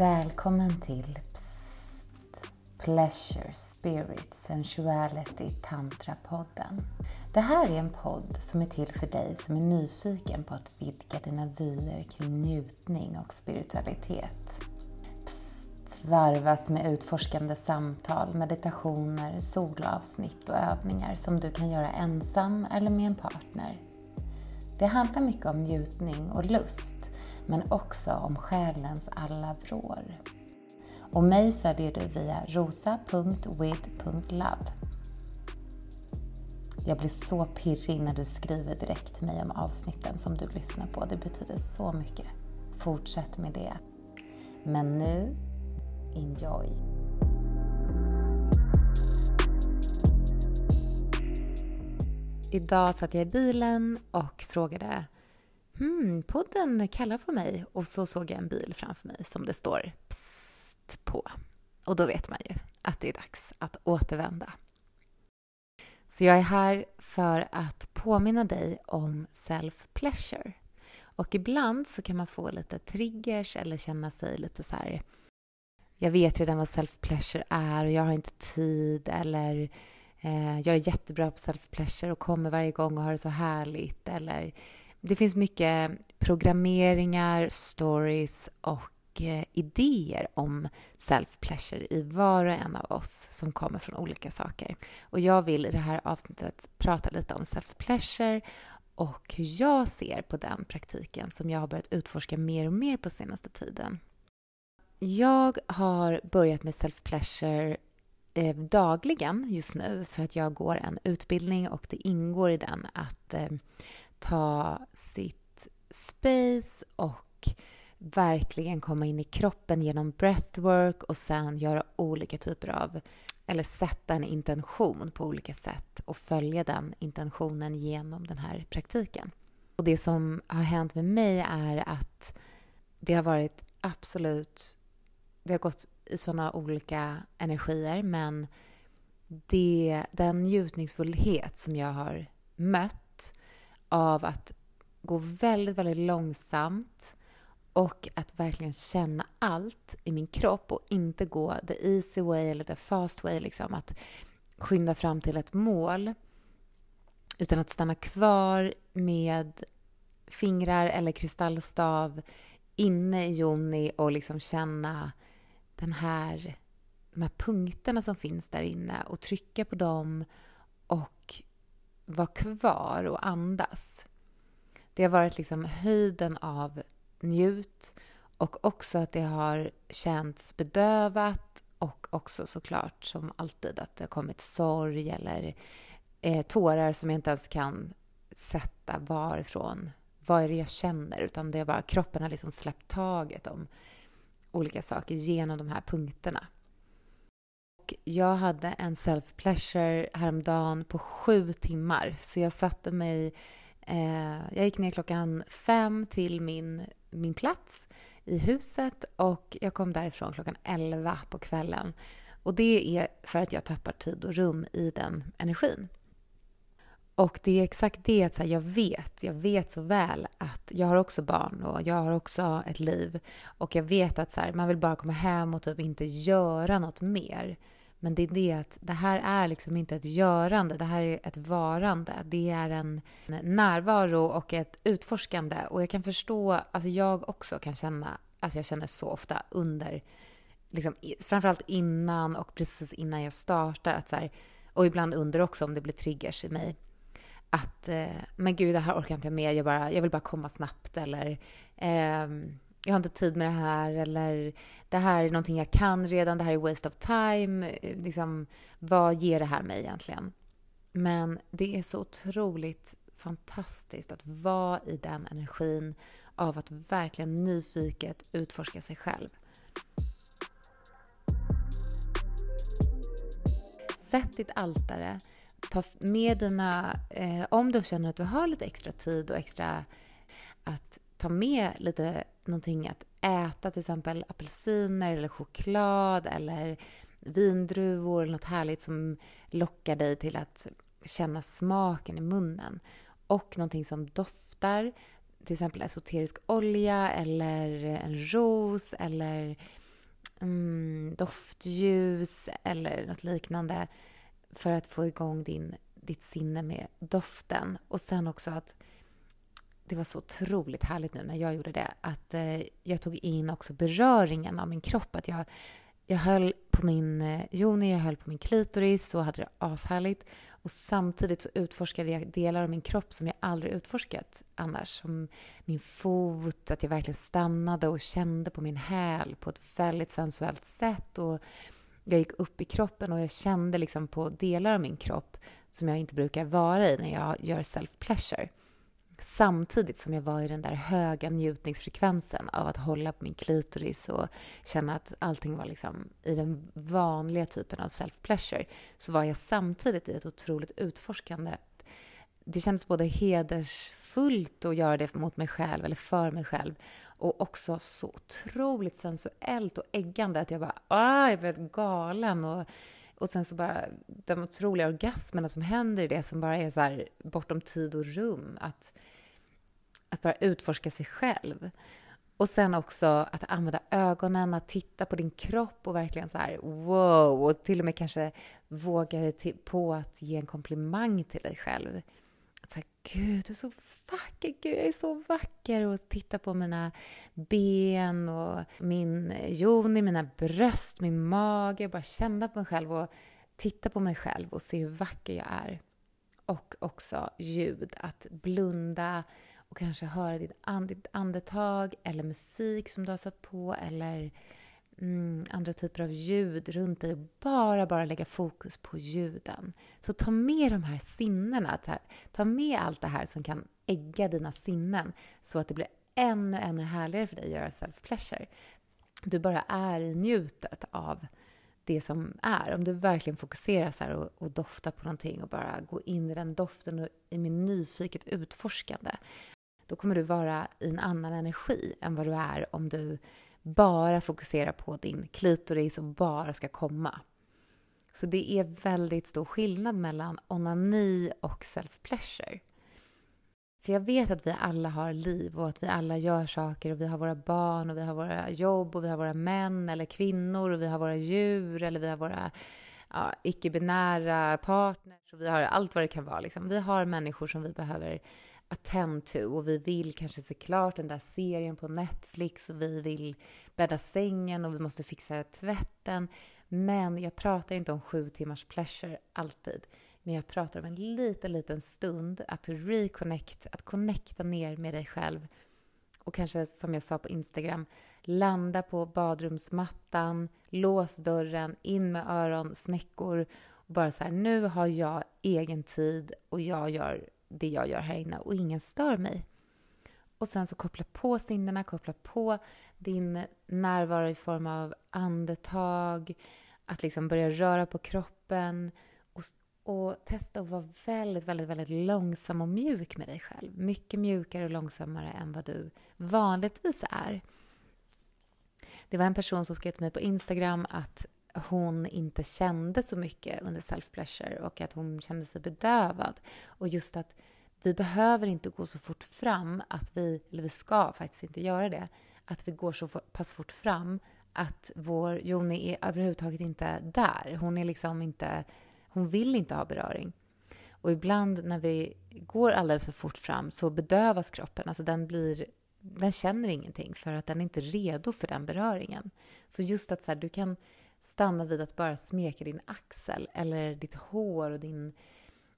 Välkommen till Psst, Pleasure, Spirit, Sensuality, Tantra-podden. Det här är en podd som är till för dig som är nyfiken på att vidga dina vyer kring njutning och spiritualitet. Psst varvas med utforskande samtal, meditationer, solavsnitt och övningar som du kan göra ensam eller med en partner. Det handlar mycket om njutning och lust men också om själens alla vrår. Och mig följer du via rosa.with.love. Jag blir så pirrig när du skriver direkt till mig om avsnitten som du lyssnar på. Det betyder så mycket. Fortsätt med det. Men nu, enjoy! Idag satt jag i bilen och frågade hmm, podden kallar på mig. Och så såg jag en bil framför mig som det står psst på. Och då vet man ju att det är dags att återvända. Så jag är här för att påminna dig om self-pleasure. Och ibland så kan man få lite triggers eller känna sig lite så här jag vet redan vad self-pleasure är och jag har inte tid eller eh, jag är jättebra på self-pleasure och kommer varje gång och har det så härligt eller det finns mycket programmeringar, stories och eh, idéer om self-pleasure i var och en av oss som kommer från olika saker. Och jag vill i det här avsnittet prata lite om self-pleasure och hur jag ser på den praktiken som jag har börjat utforska mer och mer på senaste tiden. Jag har börjat med self-pleasure eh, dagligen just nu för att jag går en utbildning och det ingår i den att eh, ta sitt space och verkligen komma in i kroppen genom breathwork och sen göra olika typer av, eller sätta en intention på olika sätt och följa den intentionen genom den här praktiken. Och det som har hänt med mig är att det har varit absolut, det har gått i sådana olika energier men det, den njutningsfullhet som jag har mött av att gå väldigt, väldigt långsamt och att verkligen känna allt i min kropp och inte gå the easy way eller the fast way, liksom att skynda fram till ett mål utan att stanna kvar med fingrar eller kristallstav inne i Joni och liksom känna den här, de här punkterna som finns där inne och trycka på dem och vara kvar och andas. Det har varit liksom höjden av njut och också att det har känts bedövat och också såklart som alltid att det har kommit sorg eller eh, tårar som jag inte ens kan sätta varifrån. Vad är det jag känner? Utan det är bara kroppen har liksom släppt taget om olika saker genom de här punkterna jag hade en self-pleasure häromdagen på sju timmar. Så jag satte mig... Eh, jag gick ner klockan fem till min, min plats i huset och jag kom därifrån klockan elva på kvällen. Och det är för att jag tappar tid och rum i den energin. Och det är exakt det att jag vet, jag vet så väl att jag har också barn och jag har också ett liv. Och jag vet att så här, man vill bara komma hem och typ inte göra något mer. Men det är det att det här är liksom inte ett görande, det här är ett varande. Det är en närvaro och ett utforskande. Och jag kan förstå, alltså jag också kan känna, alltså jag känner så ofta under, liksom, framförallt innan och precis innan jag startar, att så här, och ibland under också om det blir triggers i mig. Att, eh, men gud, det här orkar inte jag med, jag, bara, jag vill bara komma snabbt eller eh, jag har inte tid med det här eller det här är någonting jag kan redan, det här är waste of time. Eh, liksom, vad ger det här mig egentligen? Men det är så otroligt fantastiskt att vara i den energin av att verkligen nyfiket utforska sig själv. Sätt ditt altare, ta med dina... Eh, om du känner att du har lite extra tid och extra att ta med lite någonting att äta, till exempel apelsiner eller choklad eller vindruvor eller något härligt som lockar dig till att känna smaken i munnen. Och någonting som doftar, till exempel esoterisk olja eller en ros eller mm, doftljus eller något liknande för att få igång din, ditt sinne med doften. Och sen också att det var så otroligt härligt nu när jag gjorde det, att eh, jag tog in också beröringen av min kropp. Att jag, jag höll på min eh, joni, jag höll på min klitoris och hade det ashärligt. Och samtidigt så utforskade jag delar av min kropp som jag aldrig utforskat annars. Som min fot, att jag verkligen stannade och kände på min häl på ett väldigt sensuellt sätt. Och jag gick upp i kroppen och jag kände liksom på delar av min kropp som jag inte brukar vara i när jag gör self-pleasure samtidigt som jag var i den där höga njutningsfrekvensen av att hålla på min klitoris och känna att allting var liksom i den vanliga typen av self-pleasure så var jag samtidigt i ett otroligt utforskande det kändes både hedersfullt att göra det mot mig själv, eller för mig själv, och också så otroligt sensuellt och äggande att jag bara, ah, jag blev galen. Och, och sen så bara de otroliga orgasmerna som händer i det som bara är så här bortom tid och rum. Att, att bara utforska sig själv. Och sen också att använda ögonen, att titta på din kropp och verkligen så här wow, och till och med kanske våga dig på att ge en komplimang till dig själv. Att säga gud, du är så vacker, gud, jag är så vacker. Och titta på mina ben och min joni, mina bröst, min mage. Och bara känna på mig själv och titta på mig själv och se hur vacker jag är. Och också ljud, att blunda och kanske höra ditt, and, ditt andetag eller musik som du har satt på eller mm, andra typer av ljud runt dig och bara, bara lägga fokus på ljuden. Så ta med de här sinnena, ta, ta med allt det här som kan ägga dina sinnen så att det blir ännu, ännu härligare för dig att göra self-pleasure. Du bara är i njutet av det som är. Om du verkligen fokuserar så och, och doftar på någonting och bara går in i den doften och i min nyfiket utforskande då kommer du vara i en annan energi än vad du är om du bara fokuserar på din klitoris och bara ska komma. Så det är väldigt stor skillnad mellan onani och self-pleasure. För jag vet att vi alla har liv och att vi alla gör saker och vi har våra barn och vi har våra jobb och vi har våra män eller kvinnor och vi har våra djur eller vi har våra ja, icke-binära partners och vi har allt vad det kan vara. Liksom. Vi har människor som vi behöver attend to och vi vill kanske se klart den där serien på Netflix och vi vill bädda sängen och vi måste fixa tvätten. Men jag pratar inte om sju timmars pleasure alltid. Men jag pratar om en liten, liten stund att reconnect, att connecta ner med dig själv. Och kanske som jag sa på Instagram, landa på badrumsmattan, lås dörren, in med öronsnäckor och bara så här, nu har jag egen tid och jag gör det jag gör här inne och ingen stör mig. Och sen så koppla på sinnena, koppla på din närvaro i form av andetag, att liksom börja röra på kroppen och, och testa att vara väldigt, väldigt, väldigt långsam och mjuk med dig själv. Mycket mjukare och långsammare än vad du vanligtvis är. Det var en person som skrev till mig på Instagram att hon inte kände så mycket under self-pleasure och att hon kände sig bedövad. Och just att vi behöver inte gå så fort fram att vi, eller vi ska faktiskt inte göra det, att vi går så pass fort fram att vår Joni är överhuvudtaget inte där. Hon är liksom inte, hon vill inte ha beröring. Och ibland när vi går alldeles för fort fram så bedövas kroppen, alltså den blir den känner ingenting för att den är inte redo för den beröringen. Så just att så här, du kan stanna vid att bara smeka din axel eller ditt hår och din,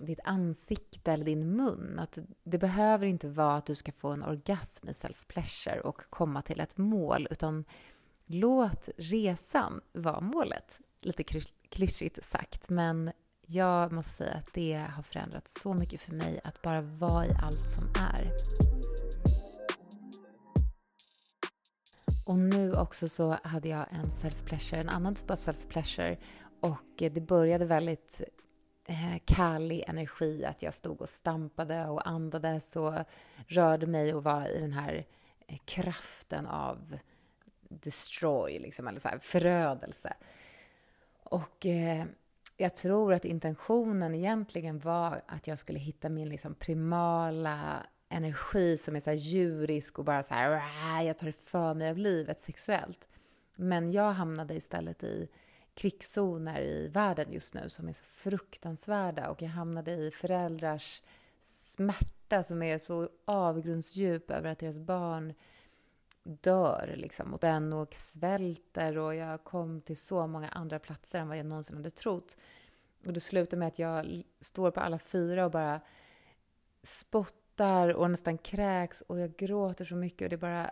ditt ansikte eller din mun. Att det behöver inte vara att du ska få en orgasm i self-pleasure och komma till ett mål, utan låt resan vara målet. Lite klyschigt sagt, men jag måste säga att det har förändrat så mycket för mig att bara vara i allt som är. Och nu också så hade jag en self-pleasure, en annan typ av self-pleasure. Och eh, det började väldigt eh, kallig energi, att jag stod och stampade och andades och rörde mig och var i den här eh, kraften av destroy, liksom, eller så här, förödelse. Och eh, jag tror att intentionen egentligen var att jag skulle hitta min liksom, primala energi som är så här djurisk och bara så här, jag tar för mig av livet sexuellt. Men jag hamnade istället i krigszoner i världen just nu som är så fruktansvärda och jag hamnade i föräldrars smärta som är så avgrundsdjup över att deras barn dör liksom och den och svälter och jag kom till så många andra platser än vad jag någonsin hade trott. Och det slutar med att jag står på alla fyra och bara spottar och nästan kräks och jag gråter så mycket och det bara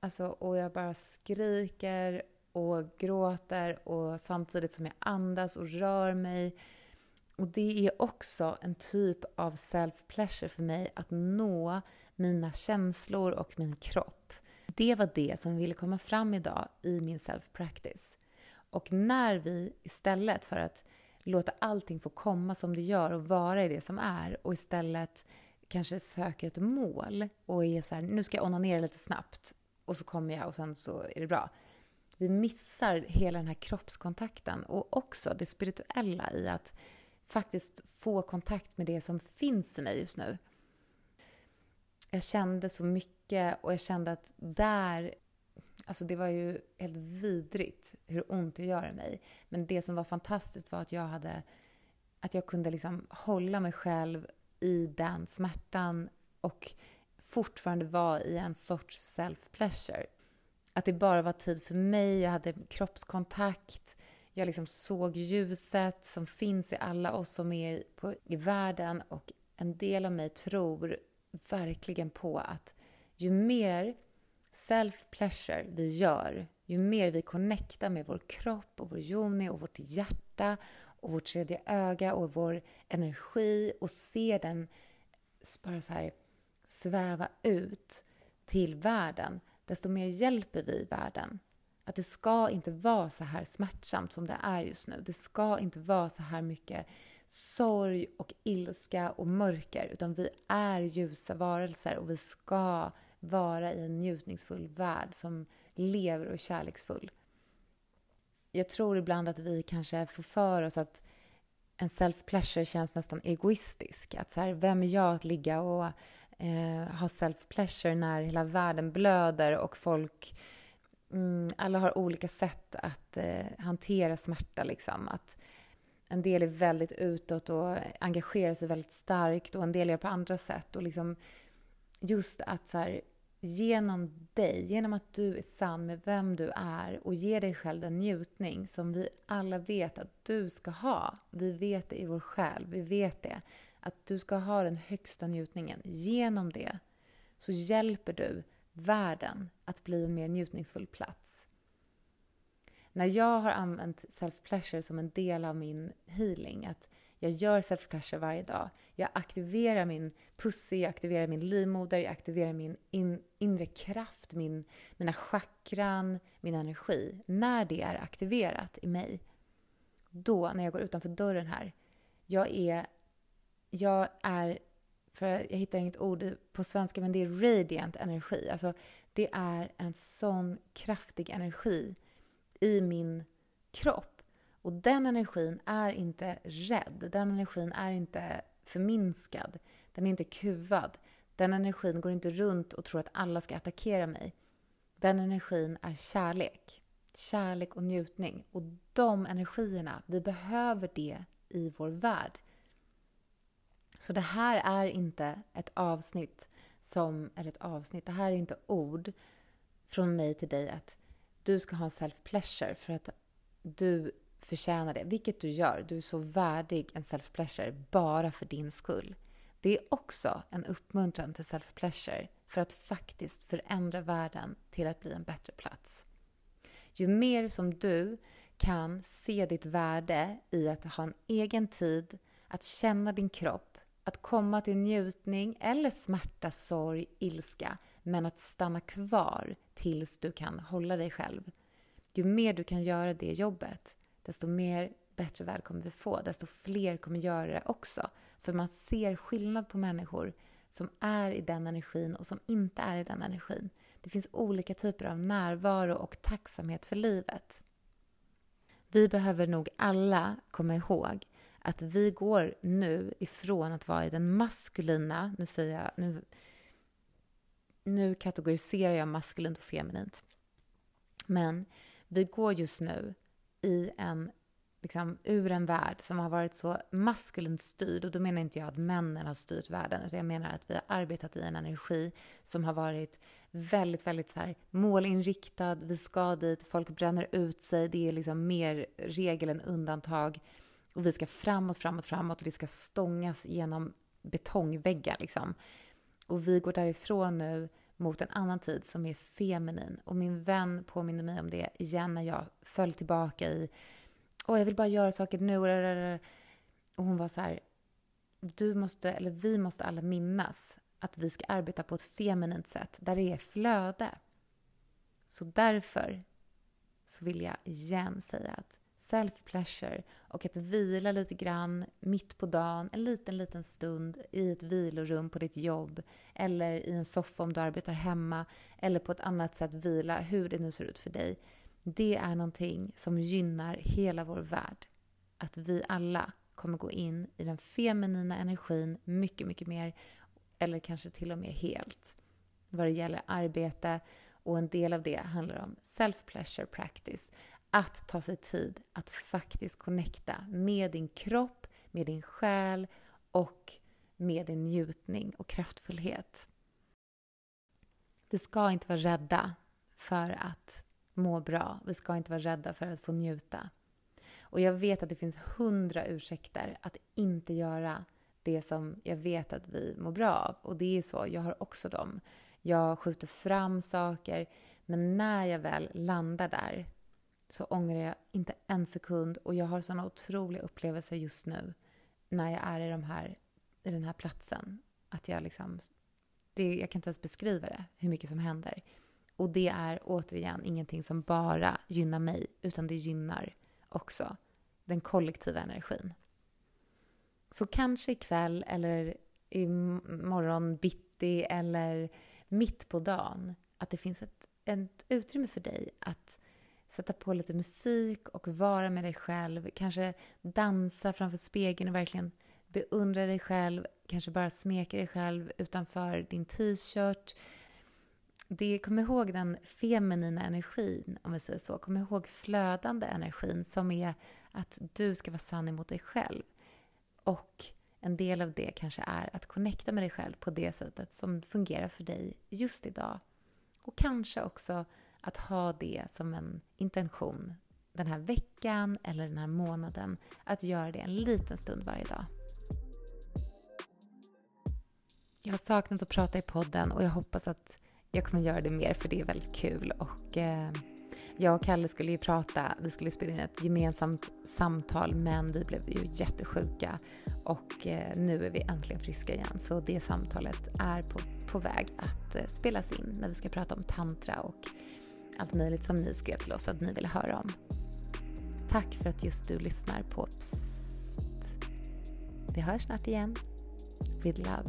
alltså och jag bara skriker och gråter och samtidigt som jag andas och rör mig. Och det är också en typ av self-pleasure för mig att nå mina känslor och min kropp. Det var det som ville komma fram idag i min self-practice. Och när vi istället för att låta allting få komma som det gör och vara i det som är och istället kanske söker ett mål och är så här, nu ska jag onanera lite snabbt och så kommer jag och sen så är det bra vi missar hela den här kroppskontakten och också det spirituella i att faktiskt få kontakt med det som finns i mig just nu. Jag kände så mycket och jag kände att där Alltså det var ju helt vidrigt hur ont det gör i mig. Men det som var fantastiskt var att jag hade att jag kunde liksom hålla mig själv i den smärtan och fortfarande vara i en sorts self-pleasure. Att det bara var tid för mig, jag hade kroppskontakt, jag liksom såg ljuset som finns i alla oss som är på, i världen och en del av mig tror verkligen på att ju mer self-pleasure vi gör, ju mer vi connectar med vår kropp och vår yoni och vårt hjärta och vårt tredje öga och vår energi och ser den bara så här sväva ut till världen desto mer hjälper vi världen. Att det ska inte vara så här smärtsamt som det är just nu. Det ska inte vara så här mycket sorg och ilska och mörker, utan vi är ljusa varelser och vi ska vara i en njutningsfull värld som lever och är kärleksfull. Jag tror ibland att vi kanske får för oss att en self-pleasure känns nästan egoistisk. Att så här, vem är jag att ligga och eh, ha self-pleasure när hela världen blöder och folk... Mm, alla har olika sätt att eh, hantera smärta. Liksom. Att en del är väldigt utåt och engagerar sig väldigt starkt och en del gör på andra sätt. Och liksom just att så här, genom dig, genom att du är sann med vem du är och ger dig själv den njutning som vi alla vet att du ska ha. Vi vet det i vår själ, vi vet det. Att du ska ha den högsta njutningen. Genom det så hjälper du världen att bli en mer njutningsfull plats. När jag har använt self-pleasure som en del av min healing, att jag gör self-pleasure varje dag. Jag aktiverar min pussy, jag aktiverar min livmoder, jag aktiverar min in, inre kraft, min, mina chakran, min energi. När det är aktiverat i mig, då, när jag går utanför dörren här, jag är jag är, för jag hittar inget ord på svenska, men det är radiant energi. Alltså, det är en sån kraftig energi i min kropp. Och den energin är inte rädd. Den energin är inte förminskad. Den är inte kuvad. Den energin går inte runt och tror att alla ska attackera mig. Den energin är kärlek. Kärlek och njutning. Och de energierna, vi behöver det i vår värld. Så det här är inte ett avsnitt som, eller ett avsnitt, det här är inte ord från mig till dig att du ska ha en self-pleasure för att du förtjänar det, vilket du gör. Du är så värdig en self-pleasure bara för din skull. Det är också en uppmuntran till self-pleasure för att faktiskt förändra världen till att bli en bättre plats. Ju mer som du kan se ditt värde i att ha en egen tid, att känna din kropp, att komma till njutning eller smärta, sorg, ilska, men att stanna kvar tills du kan hålla dig själv. Ju mer du kan göra det jobbet, desto mer bättre värld kommer vi få. Desto fler kommer göra det också. För man ser skillnad på människor som är i den energin och som inte är i den energin. Det finns olika typer av närvaro och tacksamhet för livet. Vi behöver nog alla komma ihåg att vi går nu ifrån att vara i den maskulina, nu säger jag, nu, nu kategoriserar jag maskulint och feminint. Men Vi går just nu i en, liksom, ur en värld som har varit så maskulint styrd. Och då menar inte jag att männen har styrt världen, utan jag menar att vi har arbetat i en energi som har varit väldigt, väldigt så här målinriktad. Vi ska dit, folk bränner ut sig. Det är liksom mer regel än undantag. Och vi ska framåt, framåt, framåt och det ska stångas genom betongväggar liksom. Och vi går därifrån nu mot en annan tid som är feminin. Och min vän påminner mig om det igen när jag föll tillbaka i Åh, jag vill bara göra saker nu. Och hon var så här, du måste, eller vi måste alla minnas att vi ska arbeta på ett feminint sätt, där det är flöde. Så därför så vill jag igen säga att self-pleasure och att vila lite grann mitt på dagen, en liten, liten stund i ett vilorum på ditt jobb eller i en soffa om du arbetar hemma eller på ett annat sätt vila, hur det nu ser ut för dig. Det är någonting som gynnar hela vår värld. Att vi alla kommer gå in i den feminina energin mycket, mycket mer eller kanske till och med helt vad det gäller arbete och en del av det handlar om self-pleasure practice. Att ta sig tid att faktiskt connecta med din kropp, med din själ och med din njutning och kraftfullhet. Vi ska inte vara rädda för att må bra. Vi ska inte vara rädda för att få njuta. Och jag vet att det finns hundra ursäkter att inte göra det som jag vet att vi mår bra av. Och det är så, jag har också dem. Jag skjuter fram saker, men när jag väl landar där så ångrar jag inte en sekund och jag har såna otroliga upplevelser just nu när jag är i, de här, i den här platsen. Att jag liksom... Det, jag kan inte ens beskriva det, hur mycket som händer. Och det är återigen ingenting som bara gynnar mig, utan det gynnar också den kollektiva energin. Så kanske ikväll eller imorgon bitti eller mitt på dagen att det finns ett, ett utrymme för dig att sätta på lite musik och vara med dig själv. Kanske dansa framför spegeln och verkligen beundra dig själv. Kanske bara smeka dig själv utanför din t-shirt. Det, kom ihåg den feminina energin, om vi säger så. Kom ihåg flödande energin som är att du ska vara sann emot dig själv. Och en del av det kanske är att connecta med dig själv på det sättet som fungerar för dig just idag. Och kanske också att ha det som en intention den här veckan eller den här månaden. Att göra det en liten stund varje dag. Jag har saknat att prata i podden och jag hoppas att jag kommer göra det mer för det är väldigt kul. Och eh, jag och Kalle skulle ju prata, vi skulle spela in ett gemensamt samtal men vi blev ju jättesjuka och eh, nu är vi äntligen friska igen. Så det samtalet är på, på väg att eh, spelas in när vi ska prata om tantra och allt möjligt som ni skrev till oss att ni ville höra om. Tack för att just du lyssnar på Psst. Vi hörs snart igen. With love,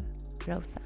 Rosa.